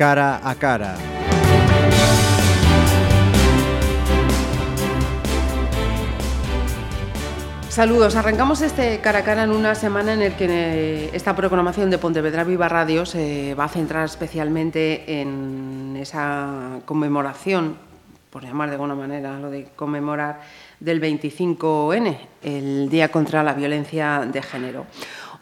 cara a cara. Saludos, arrancamos este cara a cara en una semana en el que eh, esta programación de Pontevedra Viva Radio se va a centrar especialmente en esa conmemoración, por llamar de alguna manera lo de conmemorar, del 25N, el Día contra la Violencia de Género.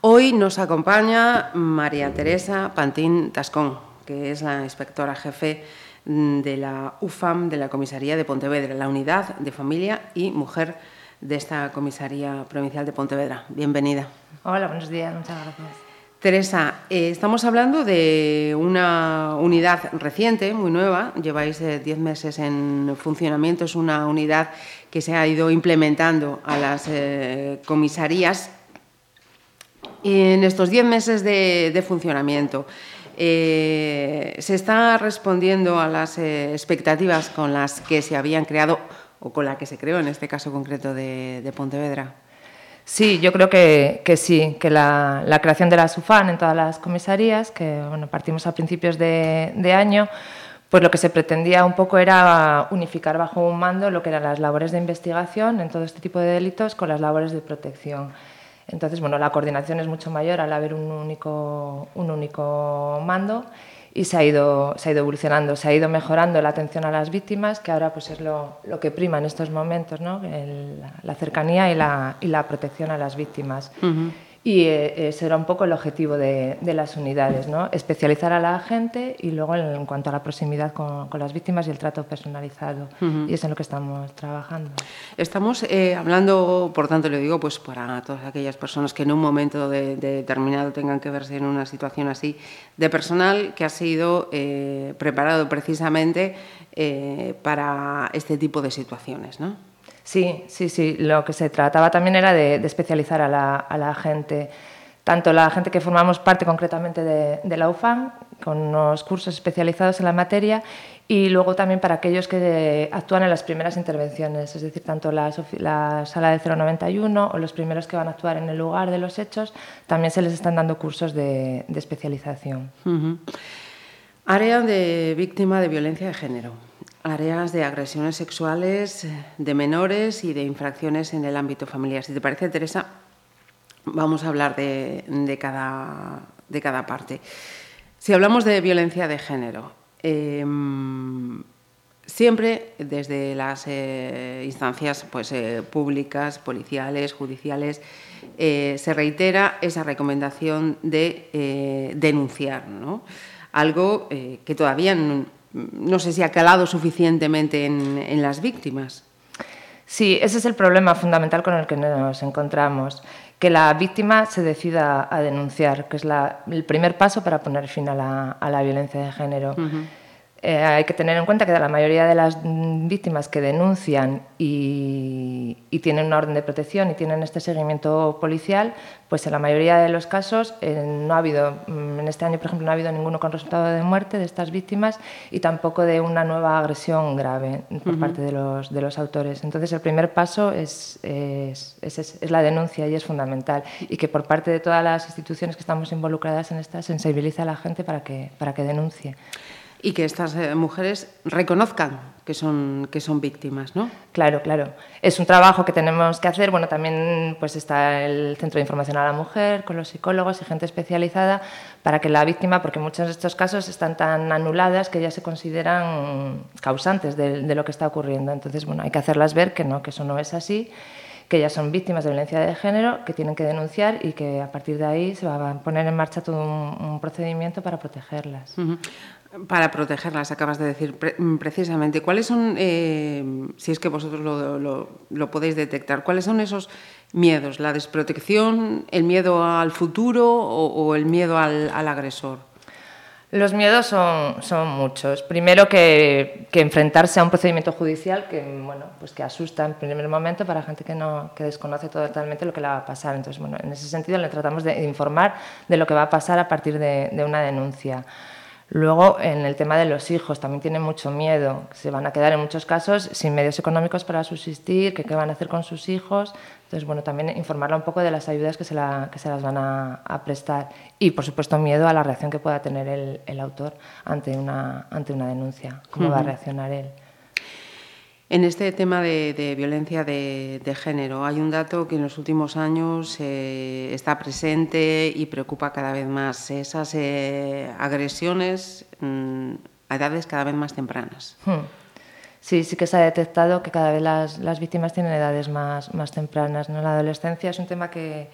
Hoy nos acompaña María Teresa Pantín Tascón, que es la inspectora jefe de la UFAM de la Comisaría de Pontevedra, la Unidad de Familia y Mujer de esta Comisaría Provincial de Pontevedra. Bienvenida. Hola, buenos días, muchas gracias. Teresa, eh, estamos hablando de una unidad reciente, muy nueva, lleváis 10 eh, meses en funcionamiento, es una unidad que se ha ido implementando a las eh, comisarías. En estos 10 meses de, de funcionamiento, ¿se está respondiendo a las expectativas con las que se habían creado o con la que se creó en este caso concreto de, Pontevedra. Sí, yo creo que, sí, que la, creación de la SUFAN en todas las comisarías, que bueno, partimos a principios de, año, pues lo que se pretendía un poco era unificar bajo un mando lo que eran las labores de investigación en todo este tipo de delitos con las labores de protección. Entonces, bueno, la coordinación es mucho mayor al haber un único, un único mando y se ha, ido, se ha ido evolucionando, se ha ido mejorando la atención a las víctimas, que ahora pues es lo, lo que prima en estos momentos, ¿no? La cercanía y la, y la, protección a las víctimas. Y eh, ese era un poco el objetivo de, las unidades, ¿no? especializar a la gente y luego en, cuanto a la proximidad con, las víctimas y el trato personalizado. Y es en lo que estamos trabajando. Estamos eh, hablando, por tanto, le digo, pues para todas aquellas personas que en un momento determinado tengan que verse en una situación así, de personal que ha sido eh, preparado precisamente para este tipo de situaciones, ¿no? Sí, sí, sí. Lo que se trataba también era de, especializar a la, gente, tanto la gente que formamos parte concretamente de, la UFAM, con unos cursos especializados en la materia, y luego también para aquellos que actúan en las primeras intervenciones, es decir, tanto la, sala de 091 o los primeros que van a actuar en el lugar de los hechos, también se les están dando cursos de, especialización. Área de víctima de violencia de género áreas de agresiones sexuales de menores y de infracciones en el ámbito familiar. Si te parece, Teresa, vamos a hablar de, cada, de cada, parte. Si hablamos de violencia de género, em, siempre desde las eh, instancias pues, eh, públicas, policiales, judiciales, eh, se reitera esa recomendación de denunciar, ¿no? algo que todavía no sé si ha calado suficientemente en, las víctimas. Sí, ese es el problema fundamental con el que nos encontramos, que la víctima se decida a denunciar, que es el primer paso para poner fin a la, violencia de género. Eh, hay que tener en cuenta que la mayoría de las víctimas que denuncian y, tienen una orden de protección y tienen este seguimiento policial, pues en la mayoría de los casos eh, no ha habido, mm, en este año por ejemplo, no ha habido ninguno con resultado de muerte de estas víctimas y tampoco de una nueva agresión grave por parte de los, de los, autores. Entonces el primer paso es, es, es, la denuncia y es fundamental. Y que por parte de todas las instituciones que estamos involucradas en esta sensibilice a la gente para que, para que denuncie y que estas eh, mujeres reconozcan que son, que son víctimas, ¿no? Claro, claro. Es un trabajo que tenemos que hacer. Bueno, también pues está el Centro de Información a la Mujer, con los psicólogos y gente especializada, para que la víctima, porque muchos de estos casos están tan anuladas que ya se consideran causantes de, de lo que está ocurriendo. Entonces, bueno, hay que hacerlas ver que no, que eso no es así que ellas son víctimas de violencia de género, que tienen que denunciar y que a partir de ahí se va a poner en marcha todo un, procedimiento para protegerlas. Para protegerlas, acabas de decir mm, precisamente. ¿Cuáles son, eh, si es que vosotros lo, podéis detectar, cuáles son esos miedos? ¿La desprotección, el miedo al futuro o, el miedo al, agresor? Los miedos son, muchos. Primero que, enfrentarse a un procedimiento judicial que, bueno, pues que asusta en primer momento para gente que, no, que desconoce totalmente lo que le va a pasar. Entonces, bueno, en ese sentido le tratamos de informar de lo que va a pasar a partir de una denuncia. Luego, en el tema de los hijos, también tienen mucho miedo. Se van a quedar en muchos casos sin medios económicos para subsistir, que qué van a hacer con sus hijos. Entonces, bueno, también informarla un poco de las ayudas que se, que se las van a, prestar. Y, por supuesto, miedo a la reacción que pueda tener el, el autor ante una, ante una denuncia. ¿Cómo va a reaccionar él? En este tema de, violencia de, género hay un dato que en los últimos años eh, está presente y preocupa cada vez más. Esas eh, agresiones mm, a edades cada vez más tempranas. Hmm. Sí, sí que se ha detectado que cada vez las, víctimas tienen edades más, más tempranas. ¿no? La adolescencia es un tema que,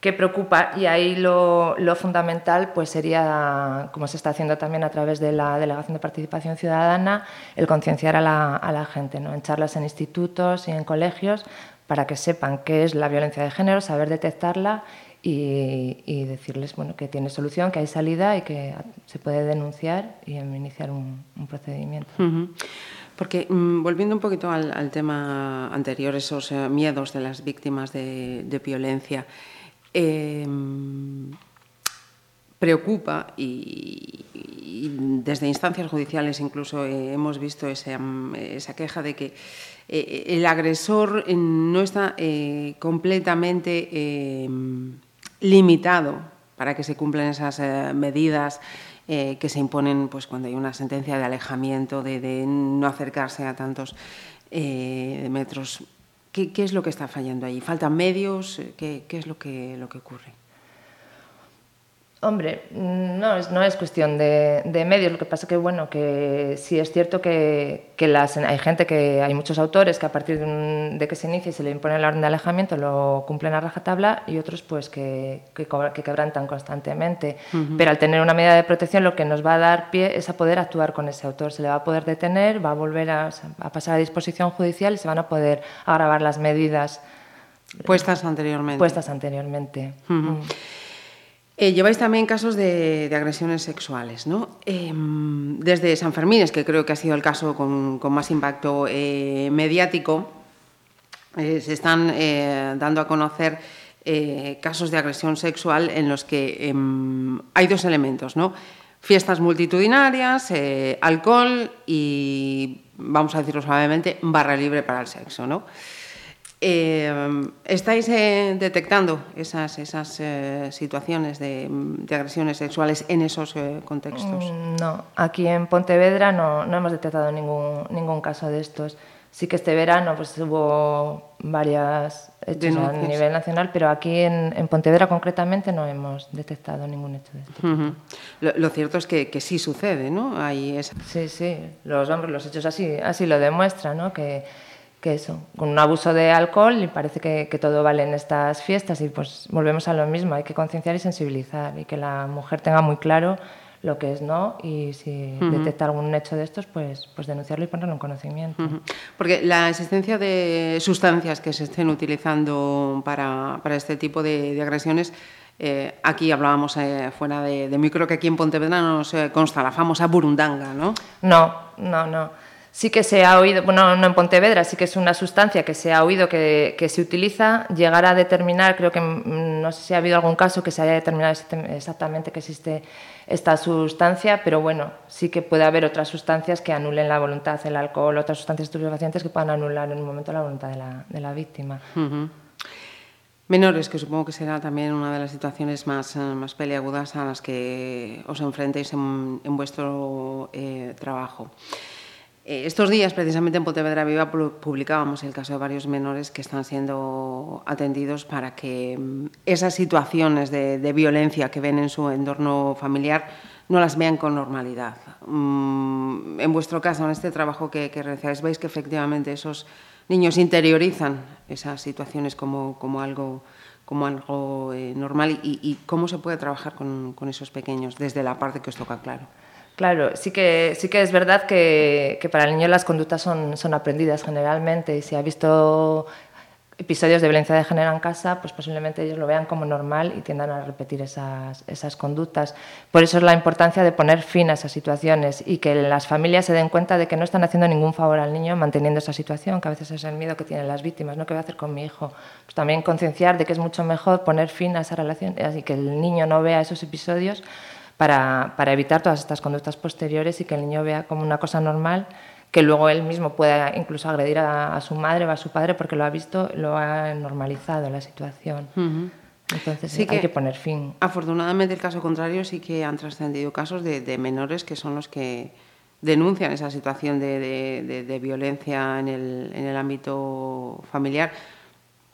que preocupa y ahí lo, fundamental pues sería, como se está haciendo también a través de la Delegación de Participación Ciudadana, el concienciar a la, gente, ¿no? en charlas en institutos y en colegios para que sepan qué es la violencia de género, saber detectarla y, decirles bueno, que tiene solución, que hay salida y que se puede denunciar y iniciar un, procedimiento. Porque mm, volviendo un poquito al, tema anterior, esos eh, miedos de las víctimas de, de violencia, Em, preocupa y, desde instancias judiciales incluso eh, hemos visto esa, queja de que eh, el agresor no está eh, completamente em, limitado para que se cumplan esas medidas que se imponen pues, cuando hay una sentencia de alejamiento, de, no acercarse a tantos metros ¿Qué, es lo que está fallando ahí? ¿Faltan medios? ¿Qué, es lo que, lo que ocurre? Hombre, no es, no es cuestión de, medios, lo que pasa que, bueno, que sí es cierto que, las, hay gente que, hay muchos autores que a partir de, que se inicie y se le impone la orden de alejamiento lo cumplen a rajatabla y otros pues que, que, quebrantan constantemente. Pero al tener una medida de protección lo que nos va a dar pie es a poder actuar con ese autor. Se le va a poder detener, va a volver a, pasar a disposición judicial y se van a poder agravar las medidas. Puestas anteriormente. Puestas anteriormente. Eh, lleváis también casos de, agresiones sexuales, ¿no? Em, desde San Fermín, que creo que ha sido el caso con, más impacto eh, mediático, eh, se están dando a conocer casos de agresión sexual en los que em, hay dos elementos, ¿no? Fiestas multitudinarias, alcohol y, vamos a decirlo suavemente, barra libre para el sexo, ¿no? Eh, ¿Estáis eh, detectando esas, esas eh, situaciones de, agresiones sexuales en esos contextos? Mm, no, aquí en Pontevedra no, no, hemos detectado ningún, ningún caso de estos. Sí que este verano pues, hubo varias hechos a nivel nacional, pero aquí en, en, Pontevedra concretamente no hemos detectado ningún hecho de este lo, cierto es que, que, sí sucede, ¿no? Hay Sí, sí, los, hombres, los hechos así, así lo demuestran, ¿no? Que, que eso, con un abuso de alcohol y parece que, que, todo vale en estas fiestas y pues volvemos a lo mismo, hay que concienciar y sensibilizar y que la mujer tenga muy claro lo que es no y si detecta algún hecho de estos, pues, pues denunciarlo y ponerlo en conocimiento. Porque la existencia de sustancias que se estén utilizando para, para este tipo de, de agresiones, eh, aquí hablábamos eh, fuera de, de, micro que aquí en Pontevedra nos eh, consta la famosa burundanga, ¿no? No, no, no sí que se ha oído, bueno, no en Pontevedra, sí que es una sustancia que se ha oído que, se utiliza, llegar a determinar, creo que mm, no sé si ha habido algún caso que se haya determinado exactamente que existe esta sustancia, pero bueno, sí que puede haber otras sustancias que anulen la voluntad, el alcohol, otras sustancias estupefacientes que puedan anular en un momento la voluntad de la, víctima. Menores, que supongo que será también una de las situaciones más, eh, más peliagudas a las que os enfrentéis en, vuestro eh, trabajo. Eh, estos días, precisamente en Pontevedra Viva, publicábamos el caso de varios menores que están siendo atendidos para que mm, esas situaciones de, violencia que ven en su entorno familiar no las vean con normalidad. Mm, en vuestro caso, en este trabajo que, realizáis, veis que efectivamente esos niños interiorizan esas situaciones como, algo, como algo eh, normal y, cómo se puede trabajar con, con esos pequeños desde la parte que os toca, claro. Claro, sí que, sí que es verdad que, para el niño las conductas son, son aprendidas generalmente y si ha visto episodios de violencia de género en casa, pues posiblemente ellos lo vean como normal y tiendan a repetir esas, esas conductas. Por eso es la importancia de poner fin a esas situaciones y que las familias se den cuenta de que no están haciendo ningún favor al niño manteniendo esa situación, que a veces es el miedo que tienen las víctimas, ¿no? ¿Qué voy a hacer con mi hijo? Pues también concienciar de que es mucho mejor poner fin a esa relación, así que el niño no vea esos episodios para, para evitar todas estas conductas posteriores y que el niño vea como una cosa normal que luego él mismo pueda incluso agredir a, su madre o a su padre porque lo ha visto, lo ha normalizado la situación. Entonces sí hay que, poner fin. Afortunadamente el caso contrario sí que han trascendido casos de, menores que son los que denuncian esa situación de, violencia en el, en el, ámbito familiar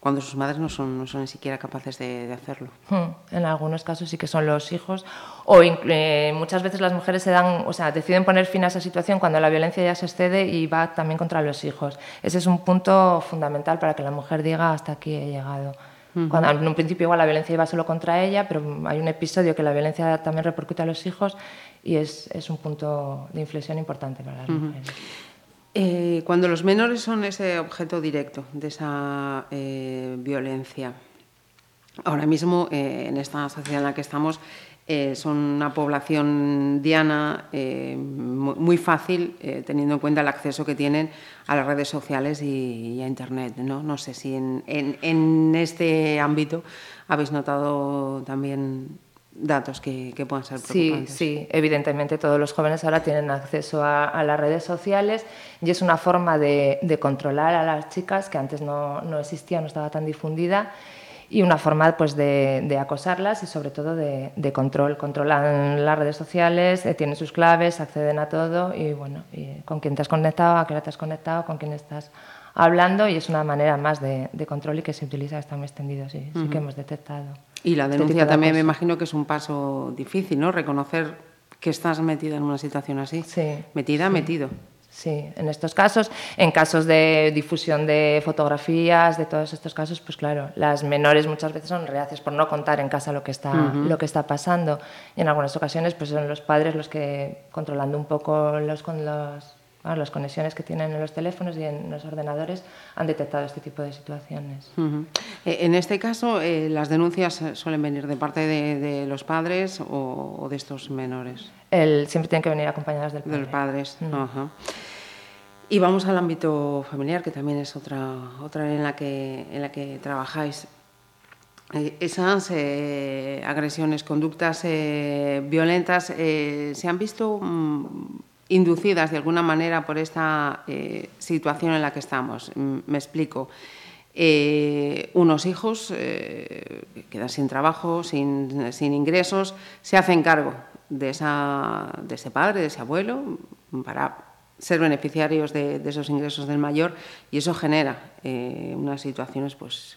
cuando sus madres no son, no son ni siquiera capaces de, hacerlo. Hmm, en algunos casos sí que son los hijos, o eh, muchas veces las mujeres se dan, o sea, deciden poner fin a esa situación cuando la violencia ya se excede y va también contra los hijos. Ese es un punto fundamental para que la mujer diga hasta aquí he llegado. Cuando en un principio igual la violencia iba solo contra ella, pero hay un episodio que la violencia también repercute a los hijos y es, es un punto de inflexión importante para las mujeres. Eh, cuando los menores son ese objeto directo de esa eh, violencia, ahora mismo eh, en esta sociedad en la que estamos son una población diana muy fácil teniendo en cuenta el acceso que tienen a las redes sociales y, a Internet. ¿no? no sé si en este ámbito habéis notado también datos que, puedan ser preocupantes. Sí, sí, evidentemente todos los jóvenes ahora tienen acceso a, las redes sociales y es una forma de, controlar a las chicas que antes no, no, existía, no estaba tan difundida y una forma pues, de, acosarlas y sobre todo de, control. Controlan las redes sociales, eh, tienen sus claves, acceden a todo y bueno, y con quién te has conectado, a qué hora te has conectado, con quién estás hablando y es una manera más de, control y que se utiliza, está muy extendido, sí, sí que hemos detectado. Y la este denuncia también me imagino que es un paso difícil, ¿no? Reconocer que estás metida en una situación así. Sí. Metida, metido. Sí, en estos casos, en casos de difusión de fotografías, de todos estos casos, pues claro, las menores muchas veces son reacias por no contar en casa lo que está, lo que está pasando. Y en algunas ocasiones, pues son los padres los que, controlando un poco los, con los las conexiones que tienen en los teléfonos y en los ordenadores han detectado este tipo de situaciones. Eh, en este caso, eh, ¿las denuncias suelen venir de parte de, los padres o, de estos menores? El, siempre tienen que venir acompañadas del padre. De los padres. Y vamos al ámbito familiar, que también es otra, otra en, la que, en la que trabajáis. Eh, esas agresiones, conductas violentas, ¿se han visto mm, inducidas de alguna manera por esta eh, situación en la que estamos. Mm, me explico. Eh, unos hijos eh, quedan sin trabajo, sin, ingresos, se hacen cargo de, esa, de, ese padre, de ese abuelo, para ser beneficiarios de, esos ingresos del mayor y eso genera unas situaciones pues,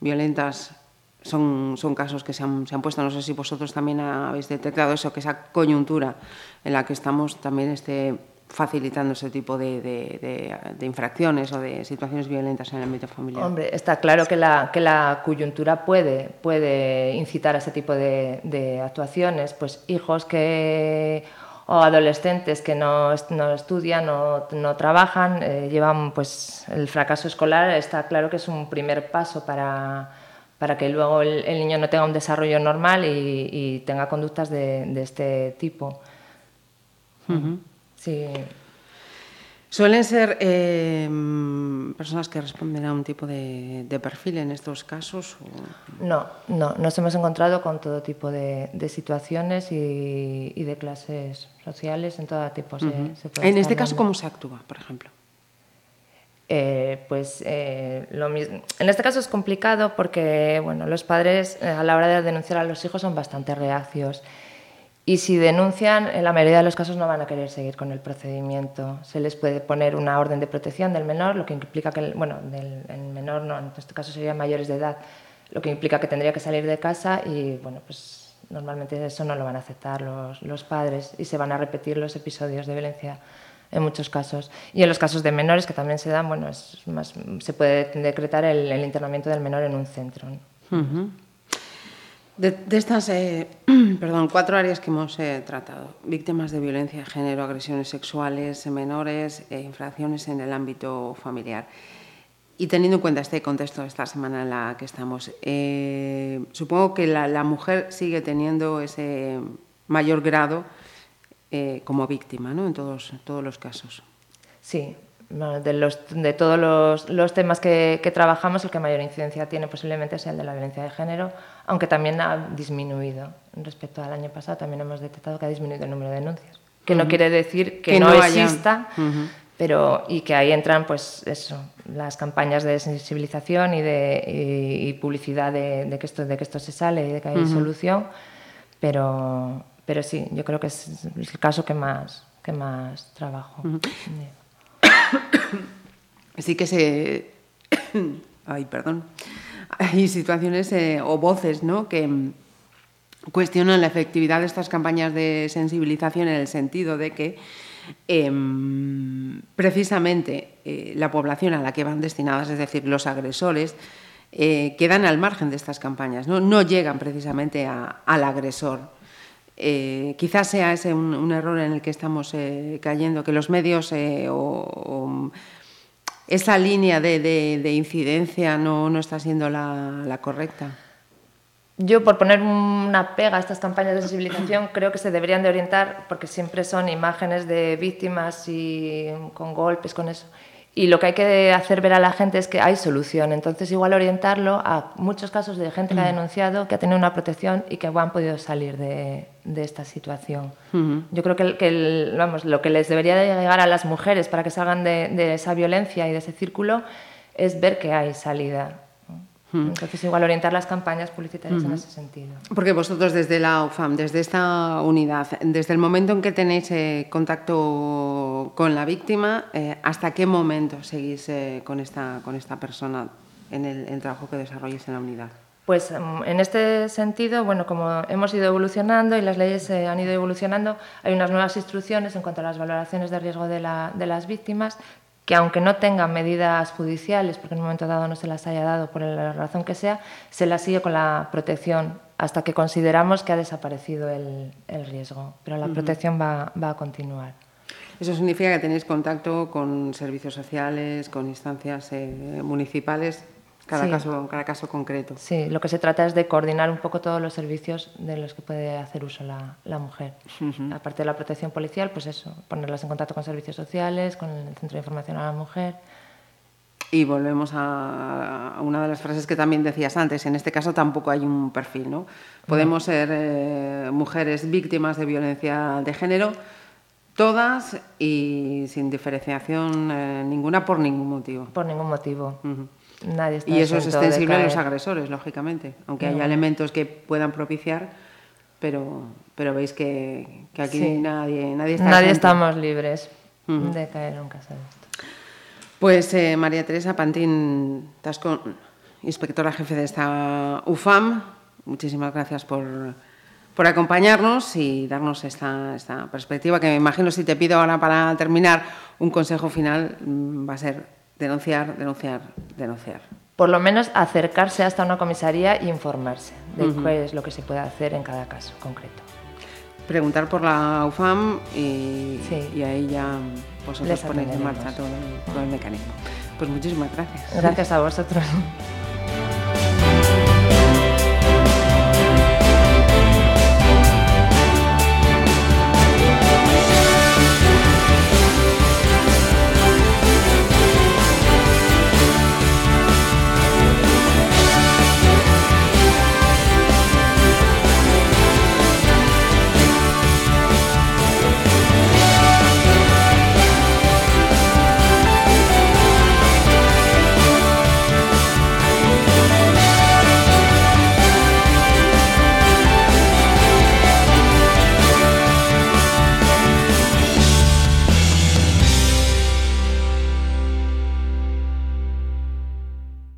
violentas son, son casos que se han, se han, puesto, no sé si vosotros también habéis detectado eso, que esa coyuntura en la que estamos también esté facilitando ese tipo de, de, infracciones o de situaciones violentas en el ámbito familiar. Hombre, está claro que la, que la coyuntura puede, puede incitar a ese tipo de, actuaciones, pues hijos que o adolescentes que no, no estudian o no, trabajan, eh, llevan pues el fracaso escolar, está claro que es un primer paso para para que luego el, niño no tenga un desarrollo normal y, tenga conductas de, este tipo. Sí. ¿Suelen ser eh, personas que responden a un tipo de, perfil en estos casos? No, no, nos hemos encontrado con todo tipo de, situaciones y, de clases sociales, en todo tipo. en este caso, ¿cómo se actúa, por ejemplo? Eh, pues eh, lo mismo. En este caso es complicado porque bueno, los padres eh, a la hora de denunciar a los hijos son bastante reacios y si denuncian, en la mayoría de los casos no van a querer seguir con el procedimiento. Se les puede poner una orden de protección del menor, lo que implica que, el, bueno, del menor no, en este caso serían mayores de edad, lo que implica que tendría que salir de casa y bueno, pues normalmente eso no lo van a aceptar los, los padres y se van a repetir los episodios de violencia en muchos casos. Y en los casos de menores que también se dan, bueno, es más, se puede decretar el, internamiento del menor en un centro. de, estas eh, perdón, cuatro áreas que hemos eh, tratado, víctimas de violencia de género, agresiones sexuales, menores, e infracciones en el ámbito familiar. Y teniendo en cuenta este contexto de esta semana en la que estamos, eh, supongo que la, la, mujer sigue teniendo ese mayor grado eh, como víctima ¿no? en todos, todos los casos. Sí, de, los, de todos los, los temas que, que, trabajamos, el que mayor incidencia tiene posiblemente sea el de la violencia de género, aunque también ha disminuido respecto al año pasado, también hemos detectado que ha disminuido el número de denuncias. Que no quiere decir que, no, exista, pero y que ahí entran pues eso, las campañas de sensibilización y de y, publicidad de, de, que esto, de que esto se sale y de que hay solución, pero, pero sí, yo creo que es el caso que más, que más trabajo. Sí que se... Ay, perdón. Hay situaciones eh, o voces ¿no? que cuestionan la efectividad de estas campañas de sensibilización en el sentido de que em, precisamente eh, la población a la que van destinadas, es decir, los agresores, eh, quedan al margen de estas campañas, no, no llegan precisamente al agresor. Quizás sea ese un, error en el que estamos cayendo, que los medios o, esa línea de, incidencia no, está siendo la, correcta. Yo, por poner una pega a estas campañas de sensibilización, creo que se deberían de orientar, porque siempre son imágenes de víctimas y con golpes, con eso. Y lo que hay que hacer ver a la gente es que hay solución. Entonces, igual orientarlo a muchos casos de gente que ha mm. denunciado, que ha tenido una protección y que han podido salir de, esta situación. Yo creo que, vamos, lo que les debería de llegar a las mujeres para que salgan de esa violencia y de ese círculo es ver que hay salida. Entonces, igual orientar las campañas publicitarias en ese sentido. Porque vosotros desde la UFAM, desde esta unidad, desde el momento en que tenéis eh, contacto con la víctima, eh, ¿hasta qué momento seguís eh, con, esta, con esta persona en el, trabajo que desarrolléis en la unidad? Pues em, en este sentido, bueno, como hemos ido evolucionando y las leyes han ido evolucionando, hay unas nuevas instrucciones en cuanto a las valoraciones de riesgo de, la, de las víctimas que aunque no tengan medidas judiciales, porque en un momento dado no se las haya dado por la razón que sea, se las sigue con la protección hasta que consideramos que ha desaparecido el, riesgo. Pero la protección va, va a continuar. Eso significa que tenéis contacto con servicios sociales, con instancias eh, municipales cada, caso, cada caso concreto. Sí, lo que se trata es de coordinar un poco todos los servicios de los que puede hacer uso la, la mujer. Aparte de la protección policial, pues eso, ponerlas en contacto con servicios sociales, con el Centro de Información a la Mujer. Y volvemos a, una de las frases que también decías antes, en este caso tampoco hay un perfil, ¿no? Podemos ser eh, mujeres víctimas de violencia de género, todas y sin diferenciación eh, ninguna por ningún motivo. Por ningún motivo y eso es extensible a los agresores, lógicamente, aunque haya elementos que puedan propiciar, pero, pero veis que, aquí nadie, nadie está. Nadie estamos libres de caer en un caso de esto. Pues eh, María Teresa Pantín Tasco, inspectora jefe de esta UFAM, muchísimas gracias por, por acompañarnos y darnos esta, esta perspectiva que me imagino si te pido ahora para terminar un consejo final mm, va a ser denunciar, denunciar, denunciar. Por lo menos acercarse hasta una comisaría e informarse de qué es lo que se puede hacer en cada caso concreto. Preguntar por la UFAM y, y ahí ya vosotros ponéis en marcha todo, todo el mecanismo. Pues muchísimas gracias. Gracias a vosotros.